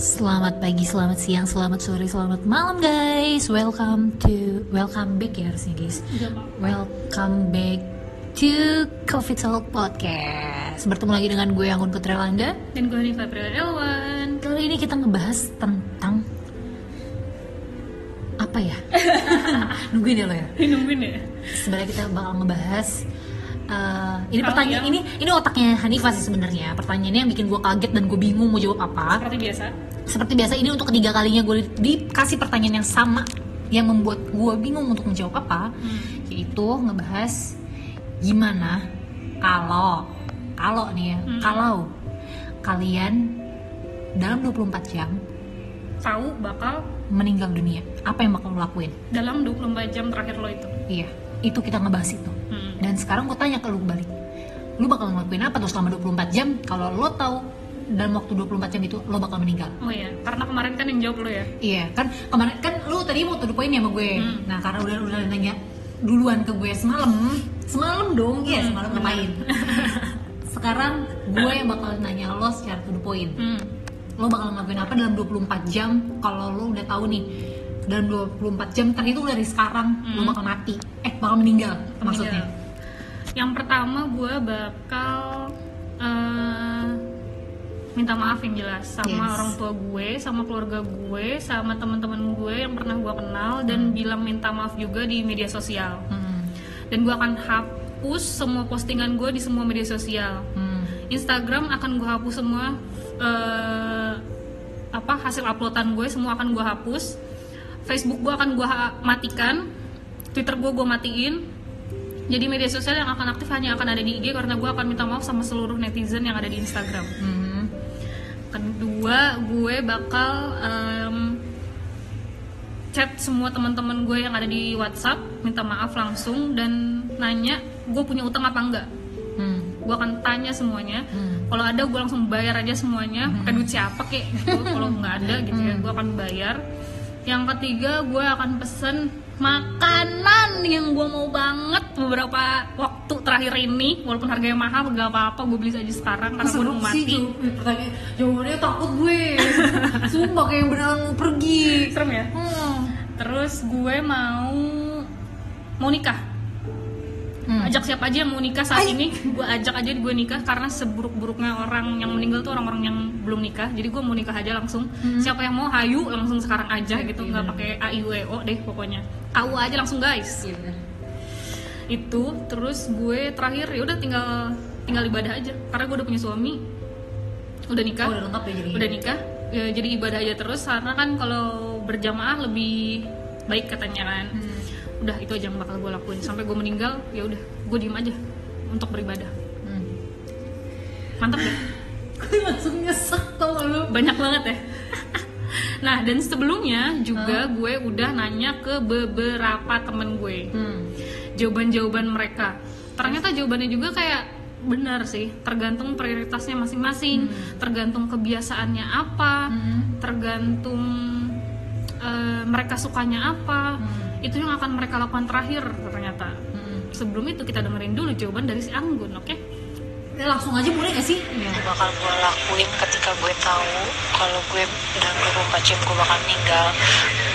Selamat pagi, selamat siang, selamat sore, selamat malam guys. Welcome to welcome back ya harusnya guys. Welcome back to Coffee Talk Podcast. Bertemu lagi dengan gue Anggun Putralanda. Dan gue Nifa Elwan Kali ini kita ngebahas tentang apa ya? Nungguin ya lo ya. Nungguin ya? Sebenarnya kita bakal ngebahas ini pertanyaan yang- ini ini otaknya Hanifah sih sebenarnya. Pertanyaannya yang bikin gue kaget dan gue bingung mau jawab apa. Seperti biasa seperti biasa ini untuk ketiga kalinya gue di- dikasih pertanyaan yang sama yang membuat gue bingung untuk menjawab apa yaitu ngebahas gimana kalau kalau nih ya Hmm. kalau kalian dalam 24 jam Tahu bakal meninggal dunia apa yang bakal lo lakuin dalam 24 jam terakhir lo itu iya itu kita ngebahas itu Hmm. dan sekarang gue tanya ke lu balik lu bakal ngelakuin apa tuh selama 24 jam kalau lo tahu dalam waktu 24 jam itu lo bakal meninggal Oh iya, karena kemarin kan yang jawab lo ya Iya kan kemarin kan lu tadi mau to the point ya sama gue. Hmm. Nah karena udah udah nanya duluan ke gue semalam, semalam dong, iya Hmm, semalam ngapain? Sekarang gue yang bakal nanya lo secara to the point. hmm. Lo bakal ngelakuin apa dalam 24 jam kalau lo udah tahu nih dalam 24 jam terhitung dari sekarang lo Hmm. bakal mati, eh bakal meninggal, maksudnya. Yang pertama gue bakal eh, minta maaf yang jelas sama Yes. orang tua gue, sama keluarga gue, sama teman-teman gue yang pernah gue kenal dan bilang minta maaf juga di media sosial. Hmm. Dan gue akan hapus semua postingan gue di semua media sosial. Hmm. Instagram akan gue hapus semua eh, apa hasil uploadan gue semua akan gue hapus Facebook gue akan gue matikan Twitter gue gue matiin jadi media sosial yang akan aktif hanya akan ada di IG karena gue akan minta maaf sama seluruh netizen yang ada di Instagram. Hmm. kedua gue bakal em, chat semua teman-teman gue yang ada di WhatsApp minta maaf langsung dan nanya gue punya utang apa enggak? Hmm. gue akan tanya semuanya. Hmm. kalau ada gue langsung bayar aja semuanya. Pakai duit siapa kek gitu. Kalau nggak ada gitu ya gue akan bayar. Yang ketiga gue akan pesen makanan yang gue mau banget beberapa waktu terakhir ini walaupun harganya mahal gak apa-apa gue beli aja sekarang karena gue mau mati pertanyaan jawabannya takut gue. Sumpah kayak yang beneran mau pergi. serem ya Hmm. terus gue mau mau nikah Hmm. ajak siapa aja yang mau nikah saat ini? Gue ajak aja gue nikah karena seburuk-buruknya orang yang meninggal tuh orang-orang yang belum nikah. Jadi gue mau nikah aja langsung. Siapa yang mau hayu langsung sekarang aja gitu. Nggak pakai a i u e o deh pokoknya. Tahu aja langsung guys. Itu terus gue terakhir ya udah tinggal tinggal ibadah aja. Karena gue udah punya suami. Udah nikah. Oh, udah lengkap ya jadi. udah nikah. Ya, jadi ibadah aja terus. Karena kan kalau berjamaah lebih baik katanya kan. Hmm. Udah itu aja yang bakal gue lakuin. Sampai gue meninggal ya udah gue diem aja untuk beribadah. Hmm. mantap deh Gue langsung nyesek tau lu. Banyak banget ya? Nah dan sebelumnya juga gue udah nanya ke beberapa temen gue. Hmm. jawaban-jawaban mereka. Ternyata jawabannya juga kayak benar sih. Tergantung prioritasnya masing-masing tergantung kebiasaannya apa Hmm. tergantung eh, mereka sukanya apa. Hmm. Itu yang akan mereka lakukan terakhir ternyata Hmm. sebelum itu kita dengerin dulu jawaban dari si Anggun oke? Ya, langsung aja boleh gak sih? yang bakal gue lakuin ketika gue tahu kalau gue dalam 24 jam gue bakal meninggal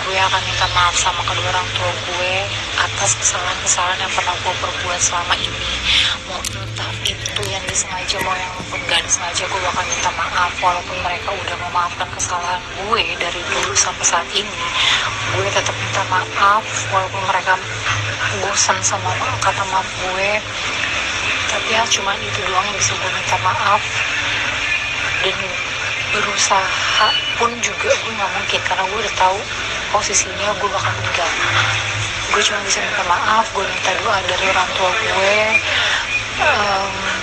gue akan minta maaf sama kedua orang tua gue atas kesalahan-kesalahan yang pernah gue perbuat selama ini. Mau entah itu yang disengaja mau yang enggak disengaja gue bakal minta maaf walaupun mereka udah memaafkan kesalahan gue dari dulu sampai saat ini. Gue tetap minta maaf walaupun mereka bosan sama kata maaf gue. Tapi ya cuman itu doang yang bisa gue minta maaf. Dan berusaha pun juga gue nggak mungkin karena gue udah tahu posisinya gue bakal meninggal. Gue cuma bisa minta maaf gue minta doa dari orang tua gue. Em,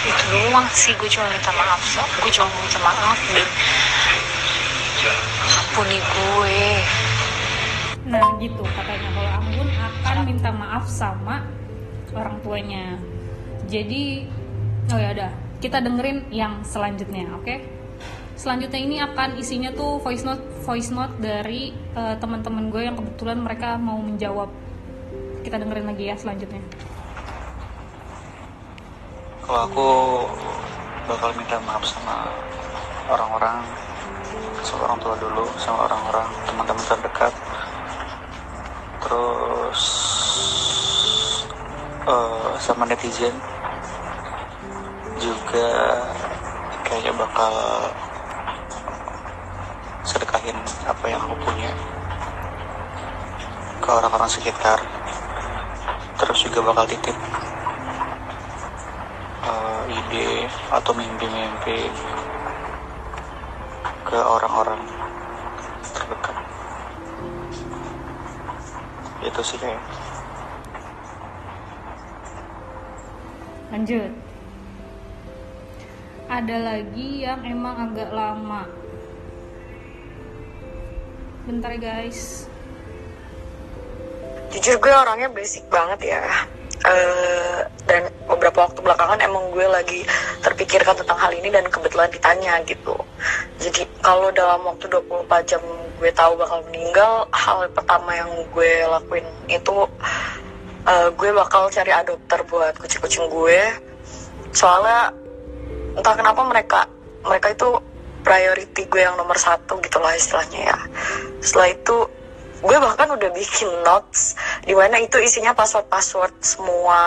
itu doang sih gue cuma minta maaf so. gue cuma minta maaf dan ampuni gue. Nah gitu katanya. Kalau Anggun akan minta maaf sama orang tuanya. Jadi oh ya udah kita dengerin yang selanjutnya oke? Selanjutnya ini akan isinya tuh voice note voice note dari eh, teman-teman gue yang kebetulan mereka mau menjawab. Kita dengerin lagi ya selanjutnya kalau aku bakal minta maaf sama orang-orang sama orang tua dulu sama orang-orang teman-teman terdekat. Terus uh, sama netizen juga kayaknya bakal sedekahin apa yang aku punya ke orang-orang sekitar. Terus juga bakal titip ide atau mimpi-mimpi ke orang-orang terdekat. Itu sih kayak. Lanjut. Ada lagi yang emang agak lama. Bentar guys. Jujur gue orangnya basic banget ya. Uh, beberapa waktu belakangan emang gue lagi terpikirkan tentang hal ini dan kebetulan ditanya gitu. Jadi kalau dalam waktu 24 jam gue tahu bakal meninggal hal pertama yang gue lakuin itu uh, gue bakal cari adopter buat kucing-kucing gue. Soalnya entah kenapa mereka mereka itu priority gue yang nomor satu gitu lah istilahnya ya. Setelah itu gue bahkan udah bikin notes di mana itu isinya password-password semua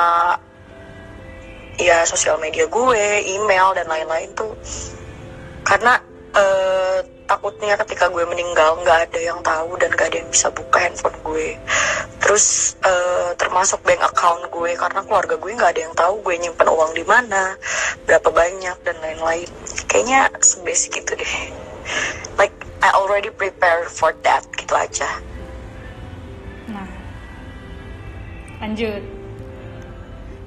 ya sosial media gue, email dan lain-lain tuh. Karena uh, takutnya ketika gue meninggal nggak ada yang tahu dan gak ada yang bisa buka handphone gue. Terus uh, termasuk bank account gue karena keluarga gue nggak ada yang tahu gue nyimpen uang di mana berapa banyak dan lain-lain. Kayaknya sebasic itu deh. Like I already prepare for that gitu aja. Nah lanjut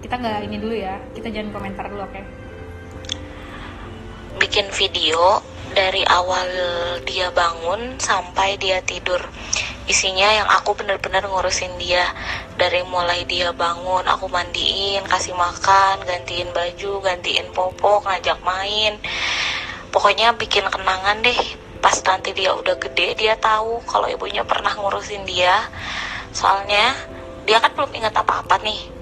kita nggak ini dulu ya. Kita jangan komentar dulu oke? Okay? bikin video dari awal dia bangun sampai dia tidur. Isinya yang aku bener-bener ngurusin dia. Dari mulai dia bangun aku mandiin kasih makan gantiin baju gantiin popok ngajak main. Pokoknya bikin kenangan deh. Pas nanti dia udah gede dia tahu kalau ibunya pernah ngurusin dia. Soalnya dia kan belum ingat apa-apa nih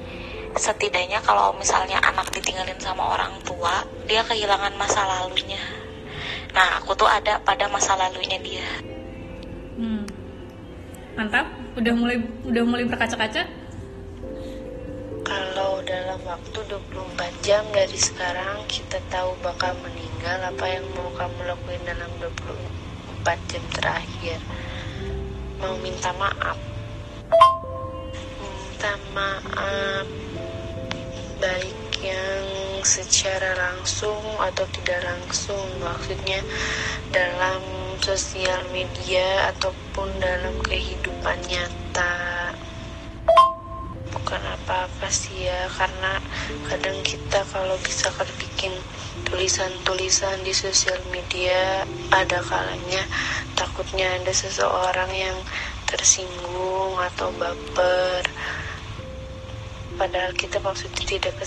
setidaknya kalau misalnya anak ditinggalin sama orang tua dia kehilangan masa lalunya. Nah aku tuh ada pada masa lalunya dia. Hmm. mantap. Udah mulai udah mulai berkaca-kaca? Kalau dalam waktu 24 jam dari sekarang kita tahu bakal meninggal apa yang mau kamu lakuin dalam 24 jam terakhir. Mau minta maaf. Minta maaf baik yang secara langsung atau tidak langsung maksudnya dalam sosial media ataupun dalam kehidupan nyata. Bukan apa-apa sih ya karena kadang kita kalau bisa bikin tulisan-tulisan di sosial media ada kalanya takutnya ada seseorang yang tersinggung atau baper padahal kita maksudnya tidak ke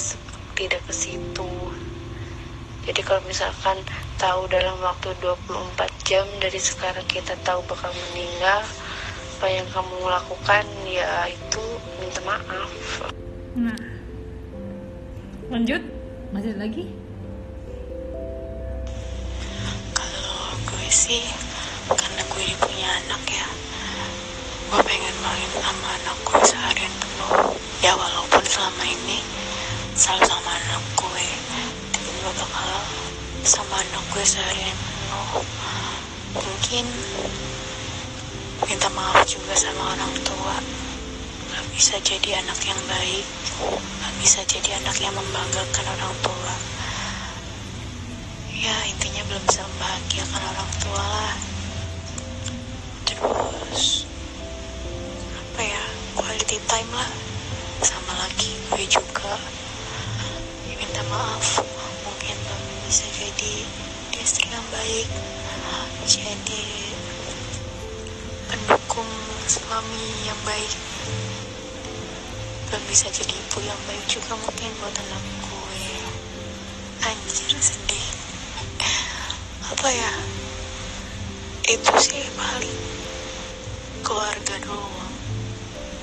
tidak ke situ. Jadi kalau misalkan tahu dalam waktu 24 jam dari sekarang kita tahu bakal meninggal apa yang kamu lakukan ya itu minta maaf. Nah lanjut. Masih lagi? Kalau gue sih karena gue punya anak ya gue pengen main sama anak gue seharian penuh. Ya walaupun selama ini selalu sama anak gue. Tapi gue bakal sama anak gue seharian penuh. Mungkin minta maaf juga sama orang tua. Gak bisa jadi anak yang baik. Gak bisa jadi anak yang membanggakan orang tua. Ya intinya belum bisa membahagiakan orang tua lah quality time lah. Sama lagi gue juga minta maaf. Mungkin bisa jadi istri yang baik jadi pendukung suami yang baik. Belum bisa jadi ibu yang baik juga mungkin buat anak gue. Anjir sedih. Apa ya? Itu sih paling keluarga doang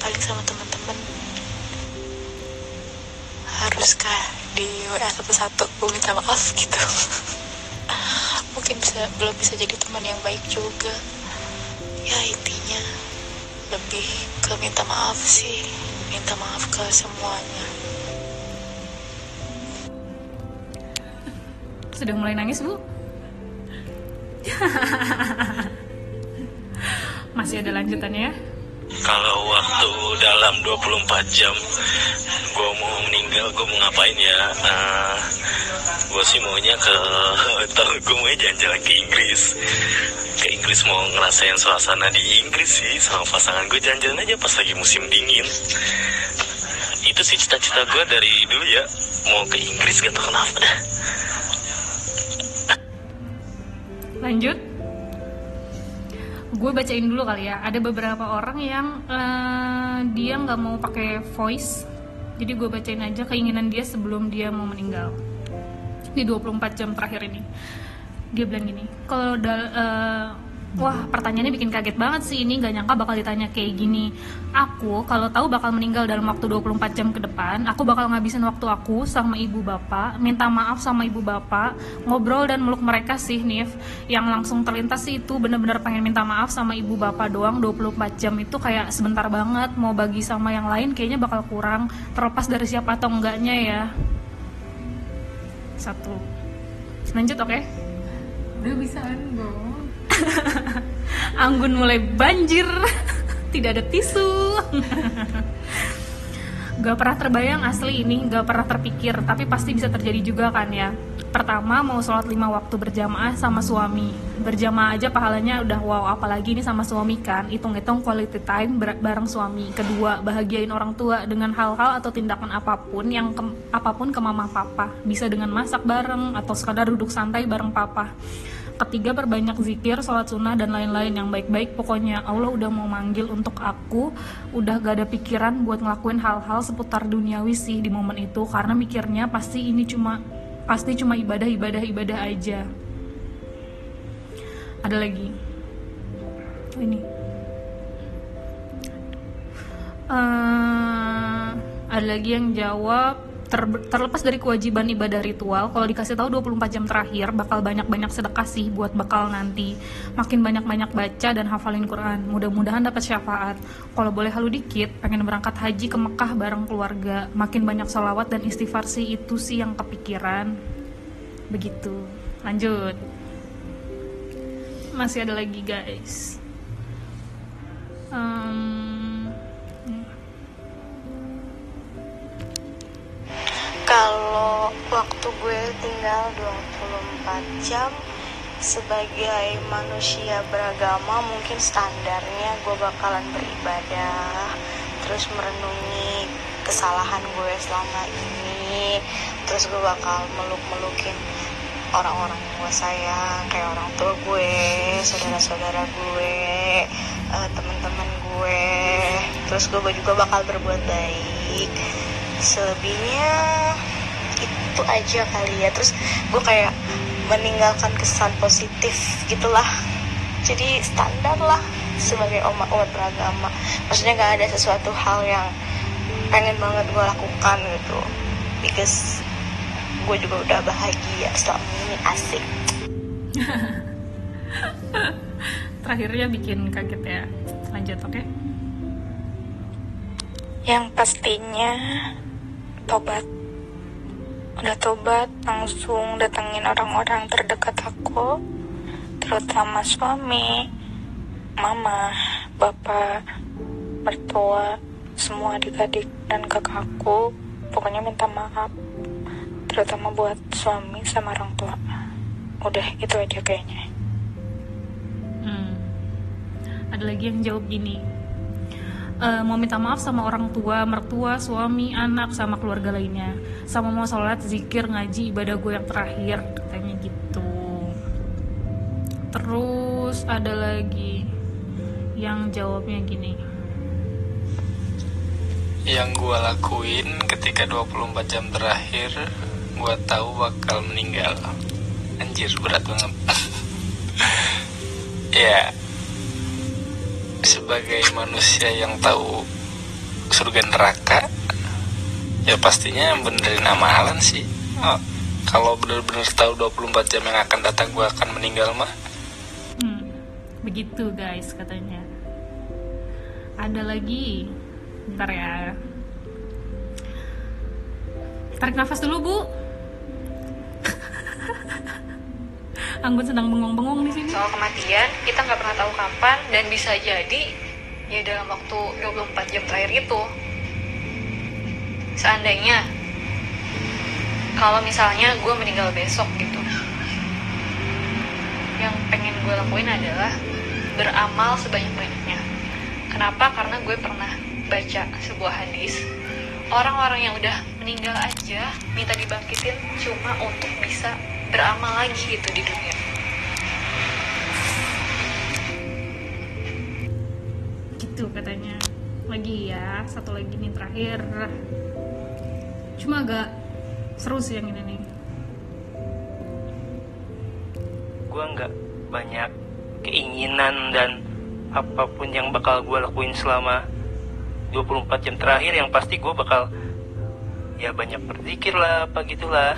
paling sama teman-teman. Haruskah di WA satu-satu gue minta maaf gitu. Mungkin bisa belum bisa jadi teman yang baik juga. Ya intinya lebih ke minta maaf sih. Minta maaf ke semuanya. Sudah mulai nangis, Bu? Masih ada lanjutannya ya? Kalau waktu dalam 24 jam gue mau meninggal, gue mau ngapain ya? Nah, gue sih maunya ke, tau gue mau jalan-jalan ke Inggris. Ke Inggris mau ngerasain suasana di Inggris sih sama pasangan gue jalan-jalan aja pas lagi musim dingin. Itu sih cita-cita gue dari dulu ya, mau ke Inggris gak tau kenapa. Lanjut. Gue bacain dulu kali ya. Ada beberapa orang yang eh, dia nggak mau pakai voice. Jadi gue bacain aja keinginan dia sebelum dia mau meninggal. Di 24 jam terakhir ini. Dia bilang gini, kalau eh, Wah, pertanyaannya bikin kaget banget sih ini gak nyangka bakal ditanya kayak gini. Aku kalau tahu bakal meninggal dalam waktu 24 jam ke depan, aku bakal ngabisin waktu aku sama ibu bapak, minta maaf sama ibu bapak, ngobrol dan meluk mereka sih, Nif. Yang langsung terlintas sih itu bener-bener pengen minta maaf sama ibu bapak doang 24 jam itu kayak sebentar banget mau bagi sama yang lain kayaknya bakal kurang terlepas dari siapa atau enggaknya ya. Satu. Lanjut oke? Udah bisa dong. Anggun mulai banjir. Tidak ada tisu. Gak pernah terbayang asli ini Gak pernah terpikir. Tapi pasti bisa terjadi juga kan ya. Pertama mau sholat lima waktu berjamaah sama suami. Berjamaah aja pahalanya udah wow Apalagi ini sama suami kan. Hitung-hitung quality time bareng suami. Kedua bahagiain orang tua Dengan hal-hal atau tindakan apa pun Yang ke- apa pun ke mama papa. Bisa dengan masak bareng Atau sekadar duduk santai bareng papa Ketiga perbanyak zikir, sholat sunnah dan lain-lain yang baik-baik. Pokoknya Allah udah mau manggil untuk aku, udah gak ada pikiran buat ngelakuin hal-hal seputar duniawi sih di momen itu. Karena mikirnya pasti ini cuma pasti cuma ibadah, ibadah, ibadah aja. Ada lagi. Ini. Eh, ada lagi yang jawab ter- terlepas dari kewajiban ibadah ritual kalau dikasih tahu 24 jam terakhir bakal banyak-banyak sedekah sih buat bakal nanti. Makin banyak-banyak baca dan hafalin Quran. Mudah-mudahan dapat syafaat. Kalau boleh halu dikit pengen berangkat haji ke Mekah bareng keluarga. Makin banyak sholawat dan istighfar sih itu sih yang kepikiran. Begitu. Lanjut. Masih ada lagi guys. Em, Kalau waktu gue tinggal 24 jam sebagai manusia beragama mungkin standarnya gue bakalan beribadah terus merenungi kesalahan gue selama ini terus gue bakal meluk-melukin orang-orang yang gue sayang kayak orang tua gue saudara-saudara gue eh, teman-teman gue. Terus gue juga bakal berbuat baik selebihnya itu aja kali ya. Terus gue kayak meninggalkan kesan positif gitulah. Jadi standar lah sebagai umat umat beragama. Maksudnya nggak ada sesuatu hal yang pengen banget gue lakukan gitu. Because gue juga udah bahagia selama ini asik. Terakhirnya bikin kaget ya. Lanjut oke? Yang pastinya tobat udah tobat langsung datengin orang-orang terdekat aku terutama suami mama bapak mertua semua adik-adik dan kakakku pokoknya minta maaf terutama buat suami sama orang tua udah itu aja kayaknya Hmm. Ada lagi yang jawab gini. "Eh, mau minta maaf sama orang tua, mertua, suami, anak, sama keluarga lainnya. Sama mau sholat, zikir, ngaji, ibadah gue yang terakhir, katanya gitu. Terus ada lagi yang jawabnya gini. yang gue lakuin ketika 24 jam terakhir gue tahu bakal meninggal anjir berat banget ya sebagai manusia yang tahu surga neraka ya pastinya benerin amalan sih oh, kalau bener-bener tahu 24 jam yang akan datang gue akan meninggal mah Hmm, begitu guys katanya. Ada lagi, bentar ya. Tarik nafas dulu bu. Anggun sedang bengong-bengong di sini. soal kematian kita nggak pernah tahu kapan dan bisa jadi ya dalam waktu 24 jam terakhir itu seandainya kalau misalnya gue meninggal besok gitu yang pengen gue lakuin adalah beramal sebanyak-banyaknya kenapa karena gue pernah baca sebuah hadis orang-orang yang udah meninggal aja minta dibangkitin cuma untuk bisa beramal lagi gitu di dunia. Gitu katanya. Lagi ya satu lagi nih terakhir. Cuma agak seru sih yang ini nih. Gue nggak banyak keinginan dan apa pun yang bakal gue lakuin selama 24 jam terakhir yang pasti gue bakal ya banyak berzikir lah apa gitulah.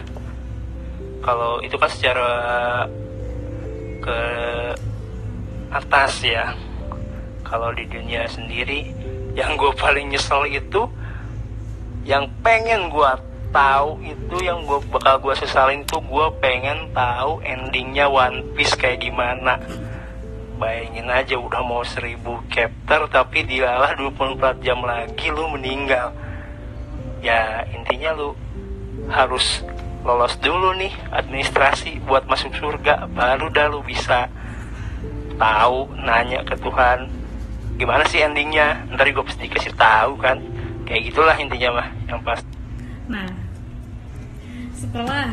Kalau itu kan secara ke atas ya. Kalau di dunia sendiri yang gue paling nyesel itu yang pengen gue tahu itu yang gue bakal gue sesalin tuh gue pengen tahu endingnya One Piece kayak gimana. Bayangin aja udah mau 1000 chapter tapi dilalah 24 jam lagi lu meninggal ya intinya lu harus lolos dulu nih administrasi buat masuk surga baru dah lu bisa tahu nanya ke Tuhan. Gimana sih endingnya? Ntar gue pasti kasih tahu kan. Kayak gitulah intinya mah yang pasti Nah, setelah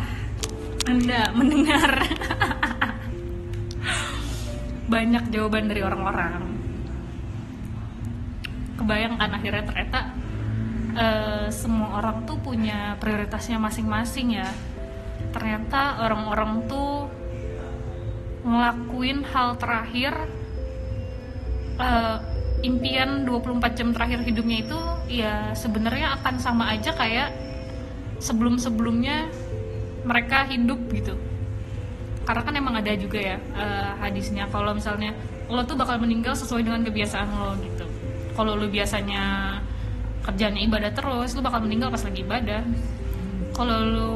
Anda mendengar banyak jawaban dari orang-orang, kebayangkan akhirnya ternyata eh, semua orang tuh punya prioritasnya masing-masing ya. Ternyata orang-orang tuh ngelakuin hal terakhir eh, impian 24 jam terakhir hidupnya itu ya sebenarnya akan sama aja kayak sebelum-sebelumnya mereka hidup gitu. Karena kan emang ada juga ya eh, hadisnya. Kalau misalnya lo tuh bakal meninggal sesuai dengan kebiasaan lo gitu. Kalau lo biasanya kerjanya ibadah terus lo bakal meninggal pas lagi ibadah. Kalau lo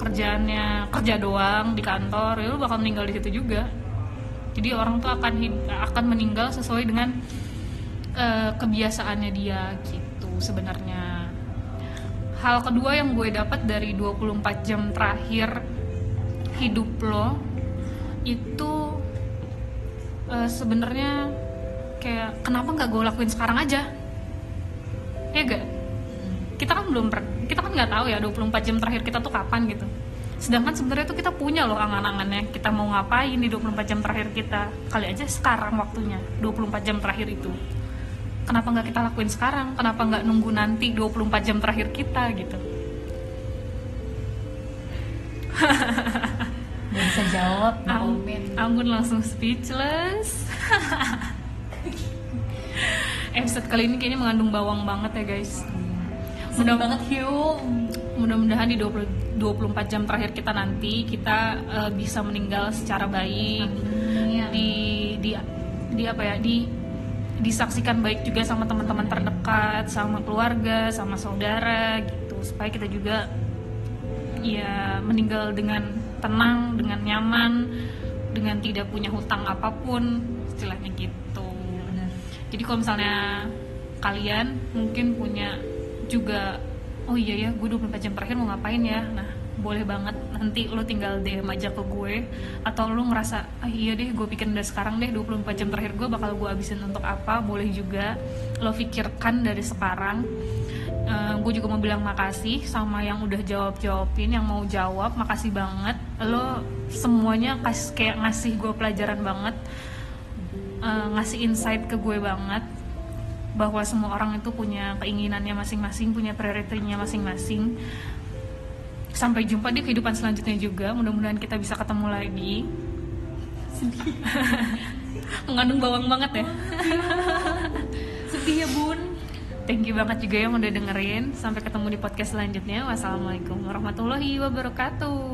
kerjaannya kerja doang di kantor ya lo bakal meninggal di situ juga. Jadi orang tuh akan akan meninggal sesuai dengan eh, kebiasaannya dia gitu sebenarnya. Hal kedua yang gue dapat dari 24 jam terakhir hidup lo itu eh, sebenarnya kayak kenapa nggak gue lakuin sekarang aja ya gak kita kan belum per- kita kan nggak tahu ya 24 jam terakhir kita tuh kapan gitu. Sedangkan sebenarnya tuh kita punya loh angan-angannya. Kita mau ngapain di 24 jam terakhir kita? Kali aja sekarang waktunya 24 jam terakhir itu. Kenapa nggak kita lakuin sekarang? Kenapa nggak nunggu nanti 24 jam terakhir kita gitu? Gak bisa jawab, comment. Anggun langsung speechless episode kali ini kayaknya mengandung bawang banget ya guys Sedih banget Hyung. mudah-mudahan di 20, 24 jam terakhir kita nanti kita eh, bisa meninggal secara baik Iya. di di di apa ya di disaksikan baik juga sama teman-teman terdekat sama keluarga sama saudara gitu supaya kita juga ya meninggal dengan tenang dengan nyaman dengan tidak punya hutang apa pun istilahnya gitu. Jadi kalau misalnya kalian mungkin punya juga oh iya ya gue 24 jam terakhir mau ngapain ya? Nah boleh banget nanti lo tinggal DM aja ke gue atau lo ngerasa ah iya deh gue pikirin dari sekarang deh 24 jam terakhir gue bakal gue habisin untuk apa boleh juga lo pikirkan dari sekarang. Eh, gue juga mau bilang makasih sama yang udah jawab jawabin yang mau jawab makasih banget. Lo semuanya kas kayak ngasih gue pelajaran banget eh, ngasih insight ke gue banget bahwa semua orang itu punya keinginannya masing-masing punya prioritasnya masing-masing. Sampai jumpa di kehidupan selanjutnya juga. Mudah-mudahan kita bisa ketemu lagi. Mengandung bawang banget ya. Sedih ya bun. thank you banget juga yang udah dengerin. Sampai ketemu di podcast selanjutnya. Wassalamualaikum warahmatullahi wabarakatuh